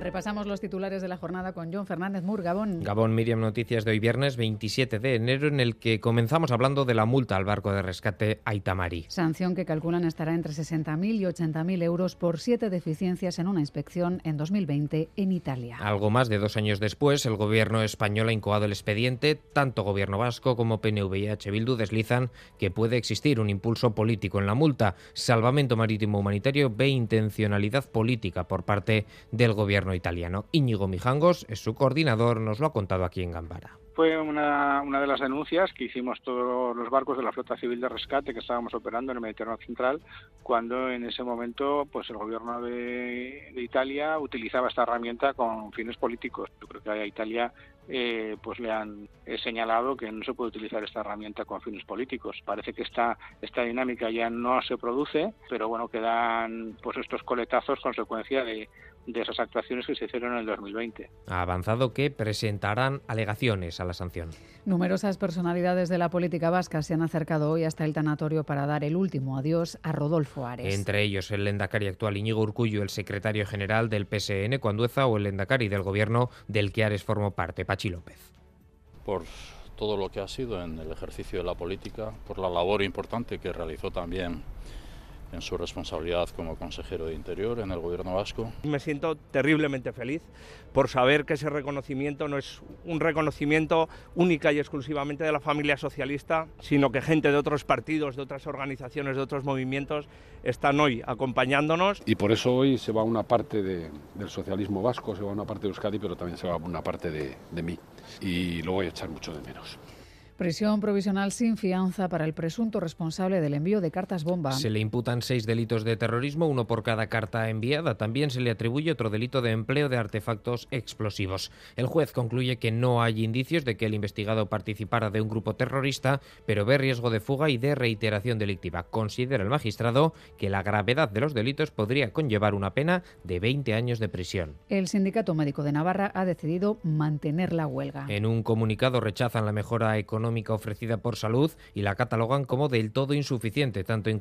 Repasamos los titulares de la jornada con John Fernández Mur, Gabón. Gabón Miriam Noticias de hoy viernes 27 de enero en el que comenzamos hablando de la multa al barco de rescate Aitamari. Sanción que calculan estará entre 60.000 y 80.000 euros por siete deficiencias en una inspección en 2020 en Italia. Algo más de dos años después, el gobierno español ha incoado el expediente. Tanto gobierno vasco como PNV y H. Bildu deslizan que puede existir un impulso político en la multa. Salvamento Marítimo Humanitario ve intencionalidad política por parte del gobierno italiano. Íñigo Mijangos es su coordinador, nos lo ha contado aquí en Gambara fue una, de las denuncias que hicimos todos los barcos de la flota civil de rescate que estábamos operando en el Mediterráneo Central, cuando en ese momento pues el gobierno de, de Italia utilizaba esta herramienta con fines políticos. Yo creo que a Italia eh, pues le han eh, señalado que no se puede utilizar esta herramienta con fines políticos. Parece que esta, esta dinámica ya no se produce, pero bueno, quedan pues estos coletazos consecuencia de, de esas actuaciones que se hicieron en el 2020. Ha avanzado que presentarán alegaciones a la sanción. Numerosas personalidades de la política vasca se han acercado hoy hasta el tanatorio para dar el último adiós a Rodolfo Ares. Entre ellos el lendacari actual Iñigo Urcullo, el secretario general del PSN Cuandueza o el lendacari del gobierno del que Ares formó parte, Pachi López. Por todo lo que ha sido en el ejercicio de la política, por la labor importante que realizó también en su responsabilidad como consejero de Interior en el Gobierno vasco. Me siento terriblemente feliz por saber que ese reconocimiento no es un reconocimiento única y exclusivamente de la familia socialista, sino que gente de otros partidos, de otras organizaciones, de otros movimientos están hoy acompañándonos. Y por eso hoy se va una parte de, del socialismo vasco, se va una parte de Euskadi, pero también se va una parte de, de mí. Y lo voy a echar mucho de menos. Prisión provisional sin fianza para el presunto responsable del envío de cartas bomba. Se le imputan seis delitos de terrorismo, uno por cada carta enviada. También se le atribuye otro delito de empleo de artefactos explosivos. El juez concluye que no hay indicios de que el investigado participara de un grupo terrorista, pero ve riesgo de fuga y de reiteración delictiva. Considera el magistrado que la gravedad de los delitos podría conllevar una pena de 20 años de prisión. El Sindicato Médico de Navarra ha decidido mantener la huelga. En un comunicado rechazan la mejora económica ofrecida por salud y la catalogan como del todo insuficiente, tanto en,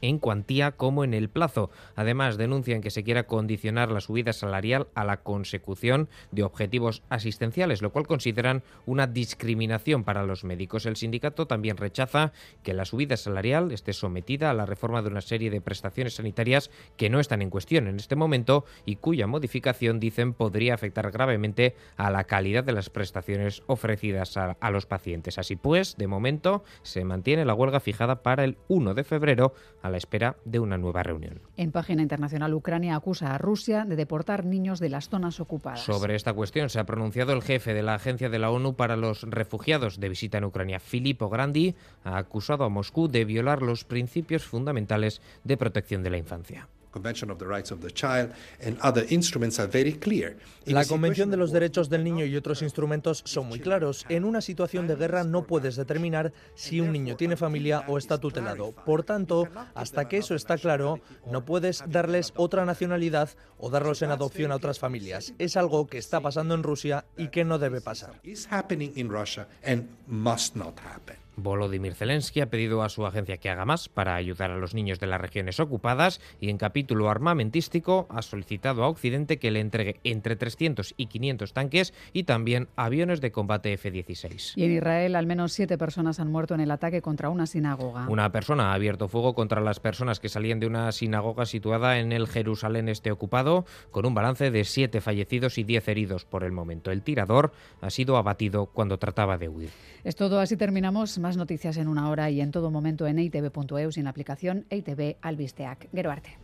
en cuantía como en el plazo. Además, denuncian que se quiera condicionar la subida salarial a la consecución de objetivos asistenciales, lo cual consideran una discriminación para los médicos. El sindicato también rechaza que la subida salarial esté sometida a la reforma de una serie de prestaciones sanitarias que no están en cuestión en este momento y cuya modificación, dicen, podría afectar gravemente a la calidad de las prestaciones ofrecidas a, a los pacientes. Así pues, de momento, se mantiene la huelga fijada para el 1 de febrero a la espera de una nueva reunión. En página internacional, Ucrania acusa a Rusia de deportar niños de las zonas ocupadas. Sobre esta cuestión se ha pronunciado el jefe de la Agencia de la ONU para los Refugiados de visita en Ucrania, Filippo Grandi, ha acusado a Moscú de violar los principios fundamentales de protección de la infancia. La Convención de los Derechos del Niño y otros instrumentos son muy claros. En una situación de guerra no puedes determinar si un niño tiene familia o está tutelado. Por tanto, hasta que eso está claro, no puedes darles otra nacionalidad o darlos en adopción a otras familias. Es algo que está pasando en Rusia y que no debe pasar. Volodymyr Zelensky ha pedido a su agencia que haga más para ayudar a los niños de las regiones ocupadas y en capítulo armamentístico ha solicitado a Occidente que le entregue entre 300 y 500 tanques y también aviones de combate F-16. Y en Israel al menos siete personas han muerto en el ataque contra una sinagoga. Una persona ha abierto fuego contra las personas que salían de una sinagoga situada en el Jerusalén este ocupado con un balance de siete fallecidos y diez heridos por el momento. El tirador ha sido abatido cuando trataba de huir. Es todo, así terminamos. Más noticias en una hora y en todo momento en eitv.eus y en la aplicación EITV Albisteac. Arte.